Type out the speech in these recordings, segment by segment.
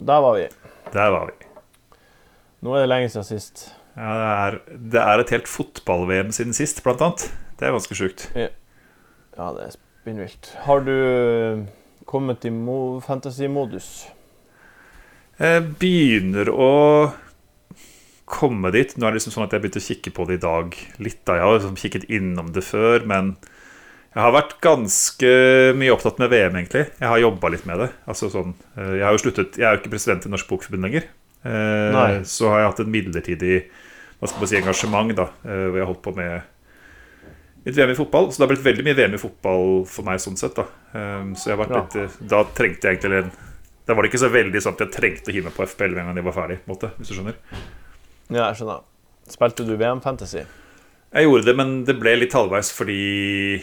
Der var vi. Der var vi. Nå er det lenge siden sist. Ja, det, er, det er et helt fotball-VM siden sist, blant annet. Det er ganske sjukt. Ja, det er spinnvilt. Har du eh, kommet i mo fantasy-modus? Jeg begynner å komme dit. Nå er det liksom sånn at jeg begynte å kikke på det i dag litt. da Jeg har liksom kikket innom det før, men jeg har vært ganske mye opptatt med VM, egentlig. Jeg har jobba litt med det. Altså sånn, eh, jeg har jo sluttet Jeg er jo ikke president i Norsk Bokforbund lenger. Eh, Nei. Så har jeg hatt en midlertidig hva skal man si, engasjement, da eh, hvor jeg har holdt på med litt VM i fotball. Så det har blitt veldig mye VM i fotball for meg sånn sett. da Eh, Så jeg har vært Ja. litt Da trengte jeg egentlig en Da var det ikke så veldig sånn at jeg trengte å hive meg på FPL med en gang de var ferdig, måte, hvis du skjønner. Ja, jeg skjønner. Spilte du VM Fantasy? Jeg gjorde det, men det ble litt halvveis fordi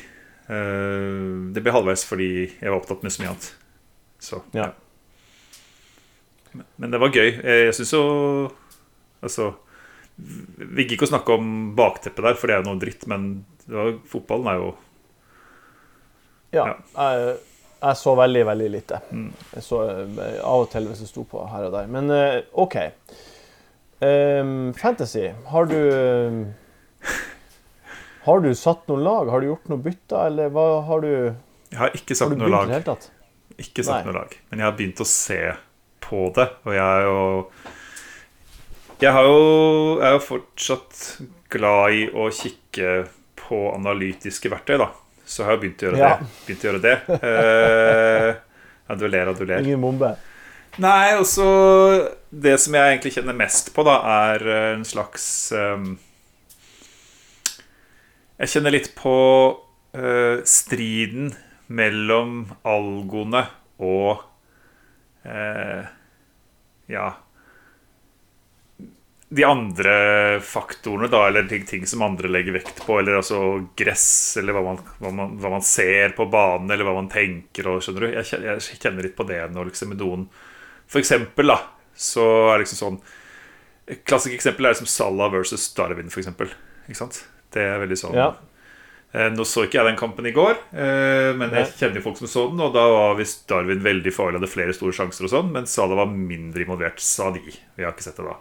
Det ble halvveis fordi jeg var opptatt med så mye annet. Så Ja. Men, men det var gøy. Jeg, jeg syns jo Altså Vi gikk ikke å snakke om bakteppet der, for det er jo noe dritt, men det var, fotballen er jo Ja. Ja. Jeg, jeg så veldig, veldig lite. Mm. Jeg så eh, av og til hvis det sto på her og der. Men eh, OK. Um, fantasy. Har du eh, Har du satt noen lag? Har du gjort noen bytter, eller hva har du Jeg har ikke satt Har du noe lag. Ikke satt noe lag. Men jeg har begynt å se på det, og jeg er jo Jeg har jo, jeg er jo fortsatt glad i å kikke på analytiske verktøy, da. Så jeg har jeg begynt å gjøre Ja. det. Begynt å gjøre det. Uh, ja, du ler og du ler. Ingen bombe? Nei, også Det som jeg egentlig kjenner mest på, da, er en slags ehm, Jeg kjenner litt på uh, striden mellom algoene og uh, Ja De andre faktorene, da, eller ting, ting som andre legger vekt på. Eller altså gress, eller hva man, hva, man, hva man ser på banen, eller hva man tenker. Og, skjønner du? Jeg kjenner, jeg kjenner litt på det nå, liksom, med noen For eksempel, da, så er det liksom sånn Klassisk eksempel er liksom Salah versus Darwin, for eksempel. Ikke sant? Det er veldig sånn Ja. Eh, Nå så ikke jeg den kampen i går, eh, men jeg kjenner jo folk som så den. Og da var visst Darwin veldig farlig, hadde flere store sjanser og sånn, men Salah var mindre involvert, sa de. Vi har ikke sett det da.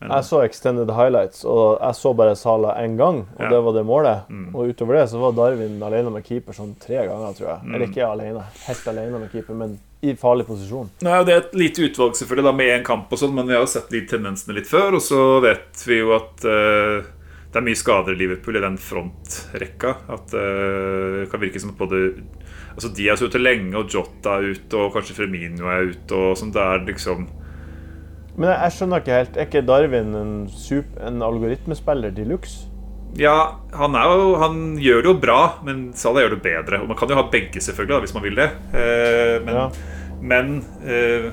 Men, Jeg så extended highlights, og jeg så bare Sala én gang, og Ja. det var det målet. Mm. Og utover det så var Darwin alene med keeper sånn tre ganger, tror jeg. Mm. Eller ikke alene, helt alene med keeper, men i farlig posisjon. Nei, og Det er et lite utvalg selvfølgelig da med én kamp, og sånn, men vi har jo sett de tendensene litt før. Og så vet vi jo at eh, det er mye skader i Liverpool i den frontrekka. At eh, det kan virke som at både Altså Diaz er ute lenge, og Jota er ute, og kanskje Fremino er ute. og sånn, Det er liksom Men jeg, skjønner ikke helt, er ikke Darwin en, sup, en algoritmespiller de luxe? Ja, han, jo, han gjør det jo bra, men Salah gjør det bedre. Og man kan jo ha begge, selvfølgelig, da, hvis man vil det. Eh, men Ja. men eh,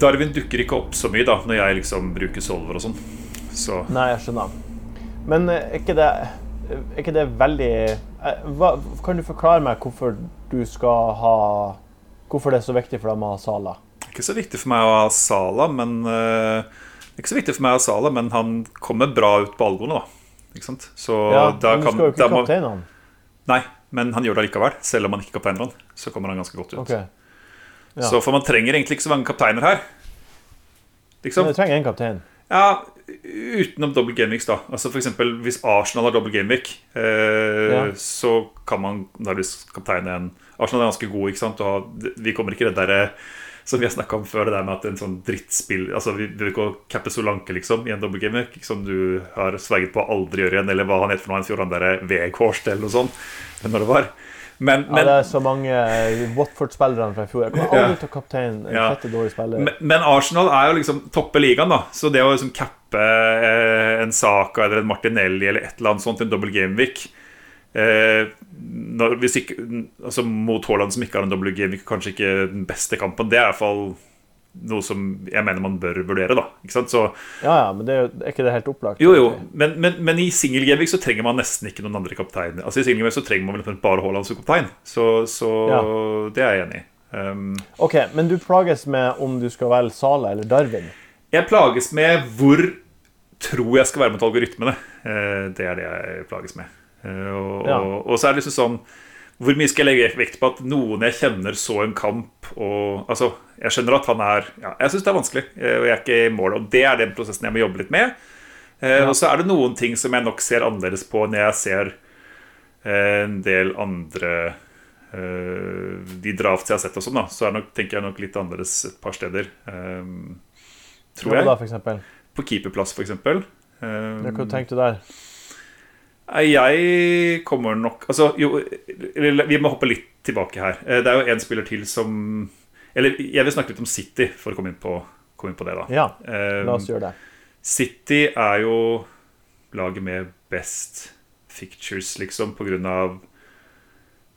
Darwin dukker ikke opp så mye da når jeg liksom bruker solver og sånn. Så Nei, jeg skjønner. Men eh, er ikke det, er ikke det veldig eh, hva, Kan du forklare meg hvorfor du skal ha Hvorfor det er så viktig for deg å ha Sala? ikke så viktig for meg å ha Sala, men eh, ikke så viktig for meg å ha Sala, men han kommer bra ut på algoene, da. Ikke sant? Så Ja, da men du skal jo ikke kapteine han. Nei, men han gjør det likevel. Selv om han ikke kapteiner han, så kommer han ganske godt ut. Ok. Ja. Så For man trenger egentlig ikke så mange kapteiner her. Liksom. Men du trenger én kaptein. Ja, utenom double gameweeks, da. Altså for eksempel, Hvis Arsenal har double gameweek, eh, Ja. så kan man nærmest kapteine en Arsenal er ganske god, ikke sant? Og vi kommer ikke det derre som vi har snakka om før, det der med at en sånn drittspill Altså, Vi vi vil ikke cappe Solanke, liksom, i en double gameweek, som du har sverget på å aldri gjøre igjen, eller hva han het for noe, han fjor, han derre Veghorst, eller noe sånt, når det var. Men, Ja, det er så mange eh, Watford-spillere fra i fjor. Jeg kommer Ja. til å kapteine en Ja. fette dårlig spiller. Men, men Arsenal er jo liksom toppe ligaen, da. Så det å liksom cappe eh, en Saka eller en Martinelli eller et eller annet sånt en double gameweek eh, altså Mot Haaland, som ikke har en double gameweek, kanskje ikke den beste kampen, det er i hvert fall noe som jeg mener man bør vurdere. da? Så, Ja, ja, men det er, jo, er ikke det helt opplagt? jo, jo, men, men, men i single gameweek så trenger man nesten ikke noen andre kapteiner. Altså I single gameweek så trenger man vel bare Haaland som kaptein. Så, så Ja. det er jeg enig i. Um, OK, men du plages med om du skal velge Sala eller Darwin. Jeg plages med hvor tror jeg skal være mot algoritmene. Eh, Det er det jeg plages med. Eh, Og, Ja. og, og så er det liksom sånn Hvor mye skal jeg legge vekt på at noen jeg kjenner, så en kamp og Altså, jeg skjønner at han er ja, Jeg syns det er vanskelig, eh, og jeg er ikke i mål. Og det er den prosessen jeg må jobbe litt med. Eh, Og så er det noen ting som jeg nok ser annerledes på når jeg ser eh, en del andre eh, De drafts jeg har sett og sånn, da. Så er nok, tenker jeg nok litt annerledes et par steder. Tror jeg. da? På keeperplass, eksempel. Eh, Hva tenkte du der? Jeg kommer nok Altså, jo Vi må hoppe litt tilbake her. Eh, Det er jo en spiller til som Eller jeg vil snakke litt om City, for å komme inn på, komme inn på det, da. Ja, Eh, la oss gjøre det. City er jo laget med best fictures, liksom, på grunn av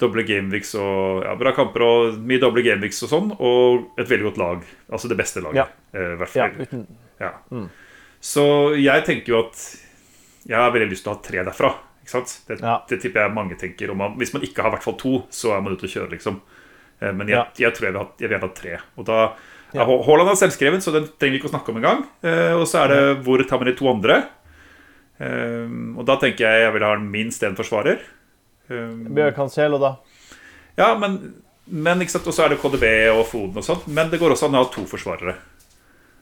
doble gameweeks og ja, bra kamper og mye doble gameweeks og sånn, og et veldig godt lag. Altså det beste laget. Ja. hvert fall. Ja, uten Ja. Mm. Så jeg tenker jo at jeg har veldig lyst til å ha tre derfra. Det, Ja. det tipper jeg mange tenker. Man, hvis man ikke har i hvert fall to, så er man ute å kjøre, liksom. Eh, Men jeg, Ja. jeg tror jeg vil ha, jeg vil ha tre. Og da Ja. Haaland er selvskreven, så den trenger vi ikke å snakke om engang. Eh, og så er det hvor tar man de to andre. Eh, og da tenker jeg jeg vil ha minst én forsvarer. Eh, Bjørn Cancelo, da? ja, men, men? Og så er det KDB og Foden og sånt. Men det går også an å ha to forsvarere.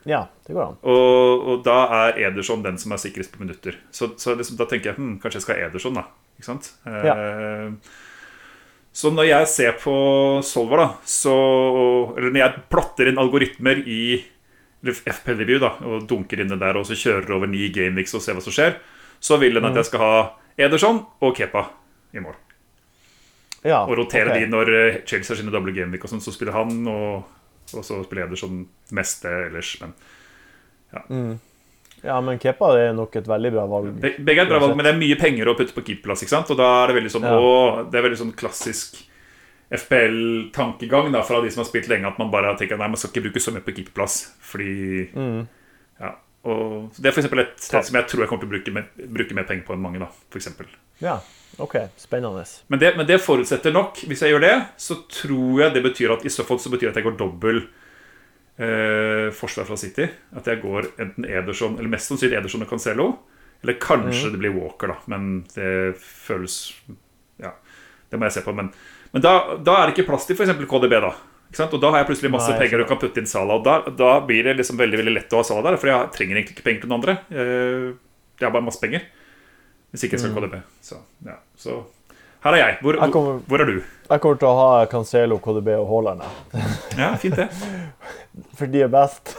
Ja, det går an. Og, og da er Ederson den som er sikrest på minutter. Så, så liksom, da tenker jeg hm, kanskje jeg skal ha Ederson, da. Ikke sant? Eh, Så når jeg ser på Solver, da, så Eller når jeg plotter inn algoritmer i eller FPL-review da, og dunker inn det der og så kjører over ni gameweeks og ser hva som skjer, så vil den at jeg skal ha Ederson og Kepa i mål. Ja, Og rotere okay. de når eh, Chelsea har sine doble gameweek, og sånn, så spiller han, og, og så spiller Ederson meste ellers. Men Ja, men Kepa er nok et veldig bra valg. Be- Begge er et bra valg, men det er mye penger å putte på keeperplass. ikke sant? Og da er det veldig sånn, Ja. å, det er veldig sånn klassisk FPL-tankegang fra de som har spilt lenge, at man bare tenker nei, man skal ikke bruke så mye på keeperplass. Fordi Mm. ja, og Det er for et sted som jeg tror jeg kommer til å bruke, mer- bruke mer penger på enn mange. da, for eksempel. Ja, OK. Spennende. men, det, men det forutsetter nok, hvis jeg gjør det, så tror jeg det betyr at i så fall så betyr det at jeg går dobbel eh, forsvar fra City. At jeg går enten Ederson, eller mest sannsynlig Ederson og Cancelo. Eller kanskje det blir Walker, da. Men det føles Ja, det må jeg se på. Men, men da, da er det ikke plass til f.eks. KDB, da. Og da har jeg plutselig masse Nei, penger og kan putte inn Salah. Og da, da blir det liksom veldig veldig lett å ha Salah der, for jeg trenger egentlig ikke penger til noen andre. Eh, Jeg har bare masse penger. Hvis ikke jeg skal KDB. Så, ja. så her er jeg. Hvor, Jeg kommer- hvor er du? Jeg kommer til å ha Cancelo, KDB og Haaland. Ja, fint det. For de er best.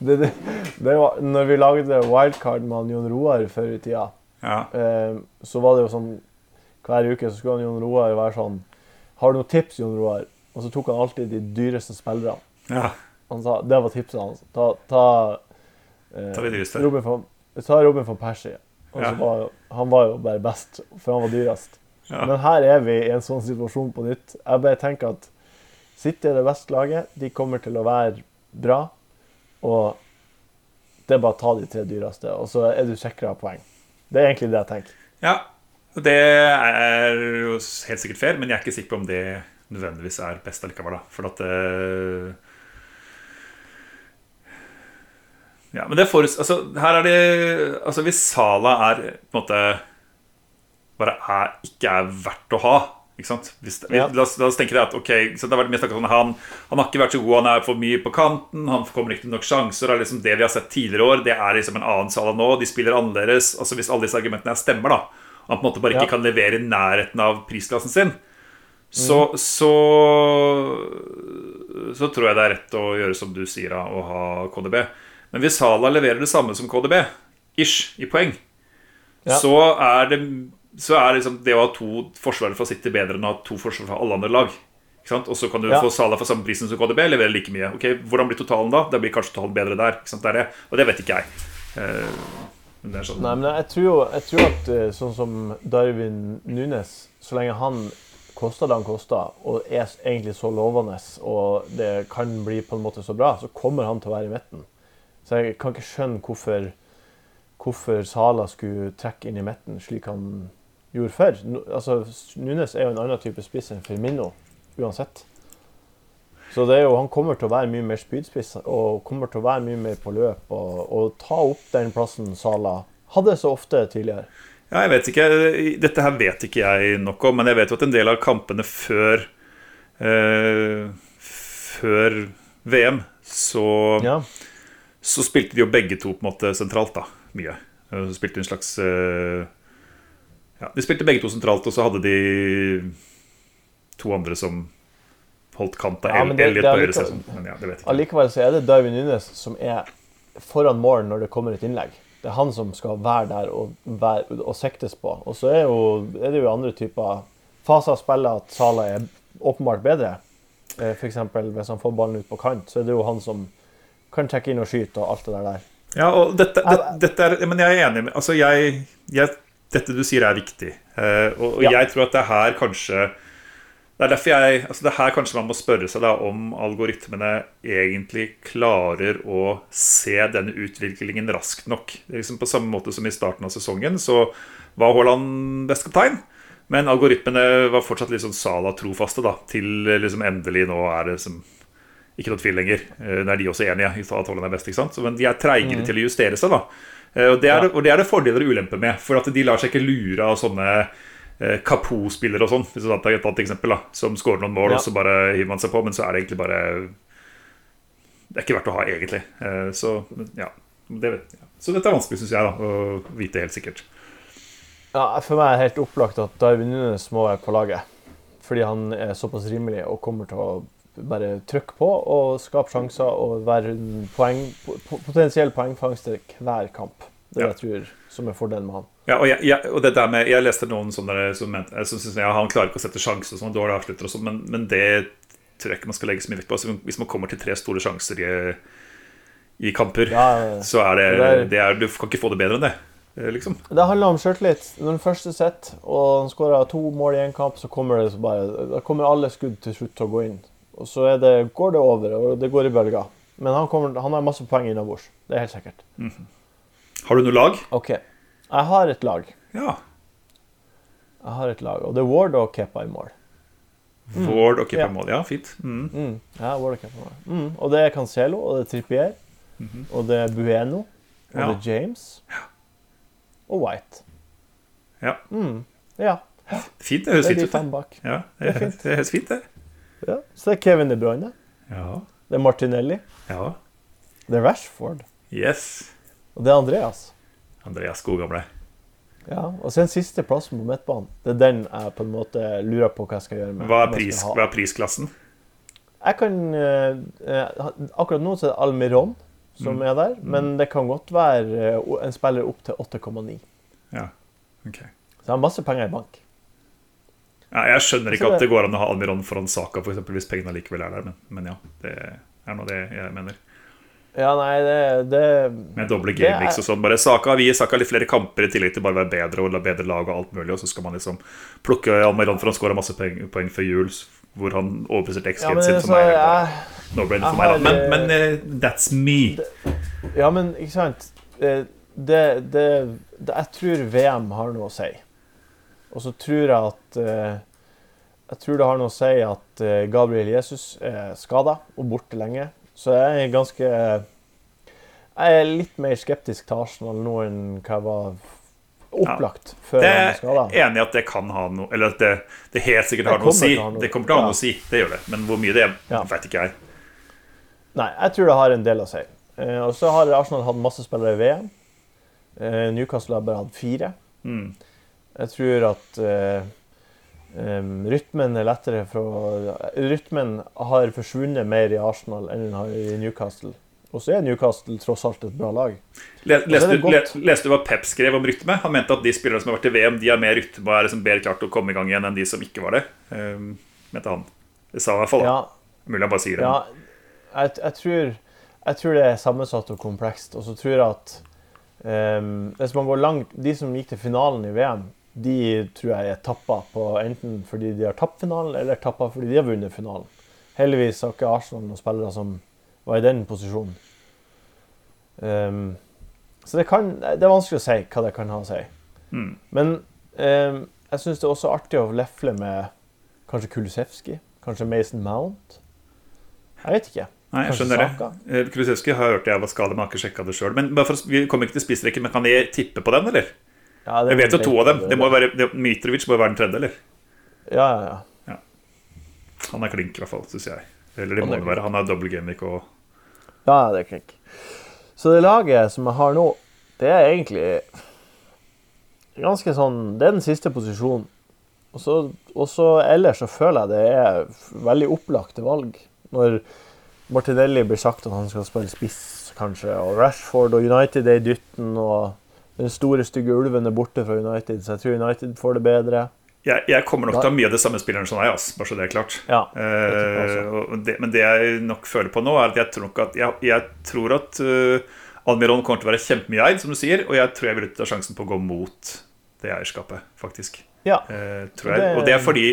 Det, det, det var, når vi lagde wildcard med Jon Roar før i tida, Ja. eh, så var det jo sånn Hver uke så skulle Jon Roar være sånn Har du noen tips, Jon Roar? Og så tok han alltid de dyreste spillerne. ja. Han sa, Det var tipset hans. Ta, ta, eh, Ta. Robin von, ta Robin van Persie. Ja. var, jo- han var jo bare best, for han var dyrest. Ja. Men her er vi i en sånn situasjon på nytt. Jeg bare tenker at City er det beste laget. De kommer til å være bra. Og det er bare å ta de tre dyreste, og så er du sikra poeng. Det er egentlig det jeg tenker. ja. Det er jo helt sikkert fair, men jeg er ikke sikker på om det nødvendigvis er best allikevel. da For at eh, Ja, men det forut... Altså, her er det Altså, hvis Sala er på en måte Bare er, ikke er verdt å ha ikke sant? Hvis, Ja. la, oss, la oss tenke det at ok, så det har vært mye om han, han har ikke vært så god, han er for mye på kanten, han kommer ikke til nok sjanser. Det er liksom det vi har sett tidligere år, det er liksom en annen Sala nå. De spiller annerledes. Altså Hvis alle disse argumentene her stemmer, da han på en måte bare ikke kan levere i nærheten av prisklassen sin, så, så Så tror jeg det er rett å gjøre som du sier, da, å ha KDB. Men hvis Sala leverer det samme som KDB, ish, i poeng, Ja. så er det så er liksom det å ha to forsvarere fra City bedre enn å ha to forsvarere fra alle andre lag. Og så kan du Ja. få Sala for samme prisen som KDB, levere like mye. Ok, Hvordan blir totalen da? Det blir kanskje totalen bedre der. Det er det. Og det vet ikke jeg. Eh, men sånn Nei, men jeg tror, jo- jeg tror at eh, sånn som Darwin Nunes, så lenge han koster det han koster, og er egentlig så lovende, og det kan bli på en måte så bra, så kommer han til å være i midten. Så jeg kan ikke skjønne hvorfor, hvorfor Sala skulle trekke inn i midten slik han gjorde før. Altså, Nunes er jo en annen type spiss enn Firmino, uansett. Så det er jo, han kommer til å være mye mer spydspiss og kommer til å være mye mer på løp og, og ta opp den plassen Sala hadde så ofte tidligere. Ja, jeg vet ikke. Dette her vet ikke jeg nok om, men jeg vet jo at en del av kampene før eh, før VM så, Ja. Så spilte de jo begge to på en måte sentralt, da. Mye. Eh, Så spilte de en slags eh, Ja, de spilte begge to sentralt, og så hadde de to andre som holdt kant av Ja, Elliot på høyre side. Men ja, det vet jeg ikke. Allikevel så er det Darwin Nunes som er foran mål når det kommer et innlegg. Det er han som skal være der og, være, og siktes på. Og så er, jo, er det jo andre typer faser av spillet at Sala er åpenbart bedre. F.eks. For eksempel hvis han får ballen ut på kant, så er det jo han som kan trekke inn og skyte og alt det der. Ja, og dette, det, dette er Men jeg er enig med Altså, jeg, jeg Dette du sier, er viktig. Uh, og og Ja. jeg tror at det her kanskje Det er derfor jeg Altså, det er her kanskje man må spørre seg da om algoritmene egentlig klarer å se denne utviklingen raskt nok. Det er liksom På samme måte som i starten av sesongen, så var Haaland bestkaptein. Men algoritmene var fortsatt litt sånn Sala-trofaste, da. Til liksom endelig nå er det liksom ikke noe tvil lenger. Eh, Det er de også enige i at Haaland er best. ikke sant? Men de er treigere til å justere seg. da Eh, og det, er, Ja. og det er det fordeler og ulemper med. For at de lar seg ikke lure av sånne eh, Kapo-spillere og sånn, hvis du tar et annet eksempel, da som skårer noen mål, Ja. og så bare hiver man seg på. Men så er det egentlig bare Det er ikke verdt å ha, egentlig. Eh, så ja. Det, vet- ja. Så dette er vanskelig, syns jeg, da å vite helt sikkert. Ja, for meg er det helt opplagt at Darwin Nunes må være på laget. Fordi han er såpass rimelig og kommer til å bare trykke på og skape sjanser og være en poeng, potensiell poengfangster hver kamp. Det Ja. jeg tror som er fordelen med han. Ja, og jeg, jeg, og det der med, jeg leste noen sånne som, mente- som synes ja, han klarer ikke å sette sjanser sånn, dårlig avslutter og sånn, men, men det tror jeg ikke man skal legge så mye vekt på. Altså, hvis man kommer til tre store sjanser i, i kamper, Ja, så er det, det er- det er, Du kan ikke få det bedre enn det. eh, Liksom. Det handler om sjøltillit. Når den første sett, og han skårer to mål i én kamp, så kommer det så bare Da kommer alle skudd til slutt til å gå inn. Og så det, går det over, og det går i bølger. Men han, kommer, han har masse poeng innabords. Det er helt sikkert. Har du noe lag? OK. Jeg har et lag. Ja. Jeg har et lag, og det er Ward og Kepa i mål. Ward og Ja. mål, Ja, fint. Mm. Mm. Ja, Ward og Kepa i mål. Mm. Og det er Cancelo, og det er Trippier, og det er Bueno, og Ja. det er James. Og White. Ja. Mm. Ja. Fint. Det høres Det fint ut. det. Ja, det, det høres fint, det. Ja. Så det er Kevin De Bruyne, Ja. det er Martinelli, ja. det er Rashford, Yes. og det er Andreas. Andreas, god gamle. Ja, og så den siste plassen på midtbanen. Det er den jeg på en måte lurer på hva jeg skal gjøre med. Hva er, pris, hva er prisklassen? Jeg kan eh, eh, Akkurat nå så er det Almiron som Mm. er der, men det kan godt være eh, en spiller opp til 8,9. Ja, ok. Så jeg har masse penger i bank. Ja, jeg skjønner ikke at det- det går an å ha Almiron foran Saka, for eksempel, hvis pengene likevel er der, men, men ja. Det er nå det jeg mener. Ja, nei, det, det Med doble Det gameweeks og sånn. Bare Saka vi gir Saka litt flere kamper i tillegg til bare å være bedre og bedre lag og alt mulig, og så skal man liksom plukke Almiron for han skåra masse poeng, før jul, hvor han overpresterte X-gen ja, sin altså, for meg. jeg, No-brainer for meg, da. Men, men eh, that's me. Ja, men ikke sant det, det, det, Jeg tror VM har noe å si. Og så tror jeg at eh, Jeg tror det har noe å si at eh, Gabriel Jesus er skada og borte lenge. Så jeg er ganske Jeg er litt mer skeptisk til Arsenal nå enn hva jeg var opplagt før Det han ble er skada. enig i at det kan ha noe Eller at det, det helt sikkert har noe å si. noe- Det kommer til å ha ja. noe å si, det gjør det. Men hvor mye det er, Ja. vet ikke jeg. Nei, jeg tror det har en del å si. Eh, og så har Arsenal hatt masse spillere i VM. Eh, Newcastle har bare hatt fire. Mm. Jeg tror at eh, rytmen er lettere fra Rytmen har forsvunnet mer i Arsenal enn den har i Newcastle. Og så er Newcastle tross alt et bra lag. Leste, du- leste du hva Pep skrev om rytme? Han mente at de spillerne som har vært i VM, de har mer rytme og er liksom bedre klart til å komme i gang igjen enn de som ikke var det. Um, mente han. Det sa han i hvert fall. Ja, Mulig han bare sier det. ja jeg, jeg, tror, jeg tror det er sammensatt og komplekst. Og så tror jeg at um, hvis man går langt De som gikk til finalen i VM, de tror jeg er tappa på enten fordi de har tapt finalen, eller tappa fordi de har vunnet finalen. Heldigvis har ikke Arsenal noen spillere som var i den posisjonen. Um, så det, kan, det er vanskelig å si hva det kan ha å si. Mm. Men um, jeg syns det er også artig å lefle med kanskje Kulusevski, kanskje Mason Mount. Jeg vet ikke. Nei, jeg skjønner det. Kulisevskij Eh, Kulusevski har hørt jeg var ikke sjekka det sjøl. Men bare for, vi kommer ikke til spissrekken, men kan vi tippe på den, eller? Ja, det Jeg vet jo to av dem. Det må være, det, Mitrovic må jo være den tredje, eller? Ja, ja, ja. Han er klink, i hvert fall, syns jeg. Eller det må det være. Han er double gamic og Ja, det er klink. Så det laget som jeg har nå, det er egentlig ganske sånn Det er den siste posisjonen. Og så, ellers så føler jeg det er veldig opplagte valg. Når Martinelli blir sagt at han skal spille spiss, kanskje, og Rashford og United er i dytten, og den store, stygge ulven er borte fra United, så jeg tror United får det bedre. jeg, jeg kommer nok til å ha mye av det samme spilleren som deg, altså, bare så det er klart. Ja, Eh, og det, men det jeg nok føler på nå, er at jeg tror nok at Jeg, jeg tror at uh, Almiron kommer til å være kjempemye eid, som du sier, og jeg tror jeg vil ta sjansen på å gå mot det eierskapet, faktisk. Ja. Eh. Det- Og det er fordi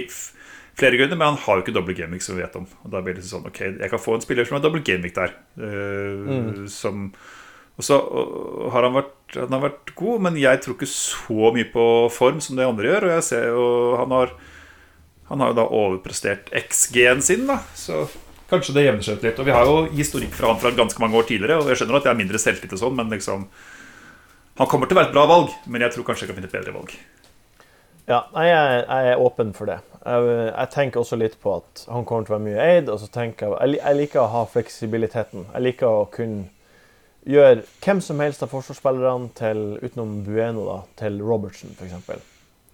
flere grunner, men han har jo ikke dobbel gamic, som vi vet om. Og da blir det sånn, ok, jeg kan få en spiller som har dobbel gamic der. eh, Som og så har han vært, han har vært god, men jeg tror ikke så mye på form som det andre gjør. Og jeg ser jo han har Han har jo da overprestert XG-en sin, da. Så kanskje det jevner seg ut litt. Og vi har jo historikk fra han fra ganske mange år tidligere, og jeg skjønner at jeg er mindre selvtillit og sånn, men liksom Han kommer til å være et bra valg, men jeg tror kanskje jeg kan finne et bedre valg. Ja, jeg jeg, jeg er åpen for det. Jeg, jeg tenker også litt på at han kommer til å være mye eid. og så tenker Jeg jeg, jeg liker å ha fleksibiliteten. Jeg liker å kunne gjøre hvem som helst av forsvarsspillerne til, utenom Bueno da, til Robertson, f.eks.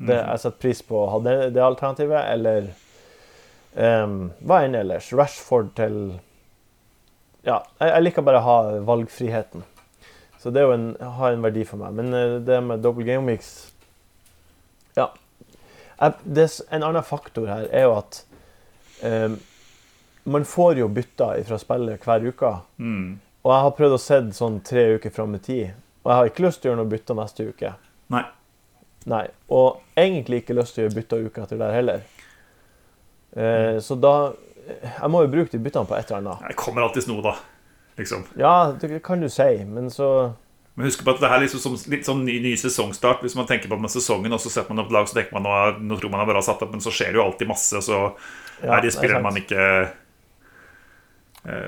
Det Jeg setter pris på å ha det, det alternativet, eller um, hva enn ellers. Rashford til Ja, jeg, jeg liker bare å ha valgfriheten. Så det er jo en, har en verdi for meg. Men eh, det med double game mix ja. Jeg, det, en annen faktor her er jo at um, man får jo bytter fra spillet hver uke. Mm. Og jeg har prøvd å se sånn tre uker fram i tid. Og jeg har ikke lyst til å gjøre noe bytter neste uke. Nei. Nei. Og egentlig ikke lyst til å gjøre bytter uka etter der heller. Eh, så da Jeg må jo bruke de byttene på et eller annet. Det kommer alltids noe, da. Liksom. Ja, det kan du si, men så Men husk på at det her er liksom som, litt sånn ny, ny sesongstart. Hvis man tenker på med sesongen, og så setter man opp lag, så tenker man nå, nå tror man er bra satt opp, men så skjer det jo alltid masse, og så ja, er de det man ikke eh.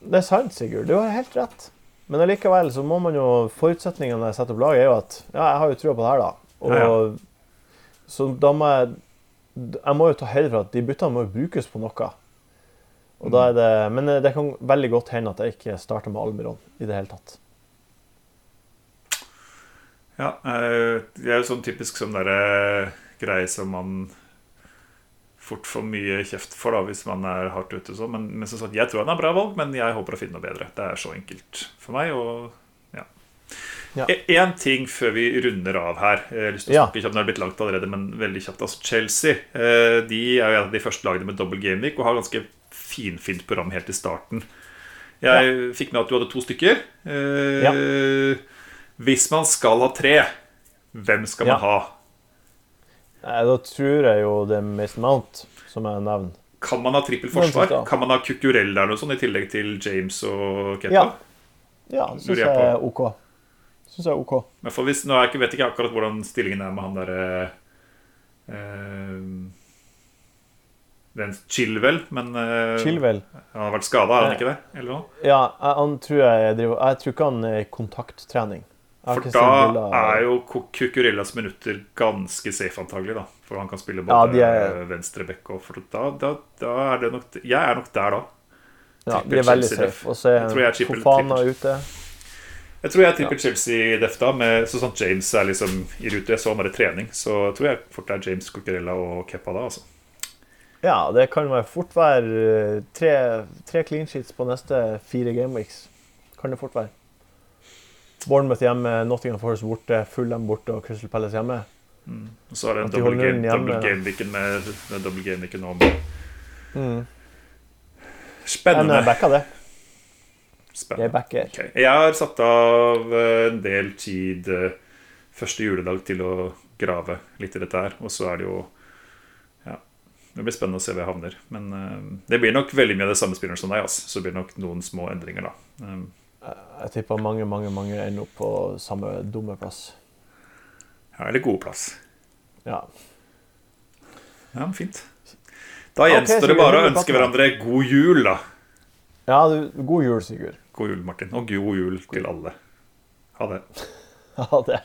Det er sant, Sigurd. Du har helt rett. Men allikevel så må man jo Forutsetningene jeg setter opp laget, er jo at ja, jeg har jo trua på det her, da. Og Ja, Så da må jeg Jeg må jo ta høyde for at de byttene må jo brukes på noe. Og da er det, men eh, det kan veldig godt hende at jeg ikke starter med Almiron i det hele tatt. ja eh, det er jo sånn typisk sånn derre greie som man fort for mye kjeft for da hvis man er hardt ute. og sånn. Men, men som sagt, jeg tror han er bra valg, men jeg håper å finne noe bedre. Det er så enkelt for meg. og ja. Ja. En ting før vi runder av her. Jeg har lyst til å Ja. snakke kjapt, det er blitt langt allerede, men veldig kjapt. Altså Chelsea eh, de er jo en av de første lagene med dobbel gameweek og har ganske finfint program helt i starten. Jeg fikk med at du hadde to stykker. Eh, Hvis man skal ha tre, hvem skal man Ja. ha? Nei, da tror jeg jo det er Mason Mount, som jeg nevner. Kan man ha trippel forsvar? Kan man ha Kukurell der noe sånt, i tillegg til James og Keta? Ja. Ja, syns jeg er OK. Synes jeg er OK. Men for hvis, nå er jeg ikke, vet ikke akkurat hvordan stillingen er med han derre eh, Den Chilwell, men eh, Chilwell. han har vært skada, har han ikke det? Ja, jeg, han tror jeg driver Jeg tror ikke han er kontakttrening. For da er jo Cucurellas minutter ganske safe, antagelig. da For han kan spille både ja, er- venstre back og for da, da, da er det nok Jeg er nok der da. Ja, de er veldig Chelsea safe. Og så er Fofana ute. Jeg tror jeg er ja. Chelsea-def da, med sånn at James er liksom i rute. Jeg så han var i trening, så jeg tror jeg fort det er James Cucurella og Kepa da. altså Ja, det kan jo fort være eh, tre, tre clean sheets på neste fire gameweeks. Kan det fort være. Bournemouth hjemme, Nottingham Forest borte, Fulham borte og Crystal Palace hjemme. Og så er det en double game, double game-weeken med, med double game-weeken nå. Mm. Spennende. jeg backa det. Jeg backer. Okay. Jeg har satt av eh, en del tid eh, første juledag til å grave litt i dette her. Og så er det jo Ja, det blir spennende å se hvor jeg havner. Men eh, det blir nok veldig mye av det samme spilleren som deg. Altså. Så blir nok noen små endringer, da. Jeg tipper mange, mange mange ender opp på samme dumme plass. ja, eller god plass. Ja. Ja, men fint. Da gjenstår okay, det bare å ønske hverandre god jul, da. ja du, god jul, Sigurd. God jul, Martin. Og god jul til alle. Ha det. Ha det.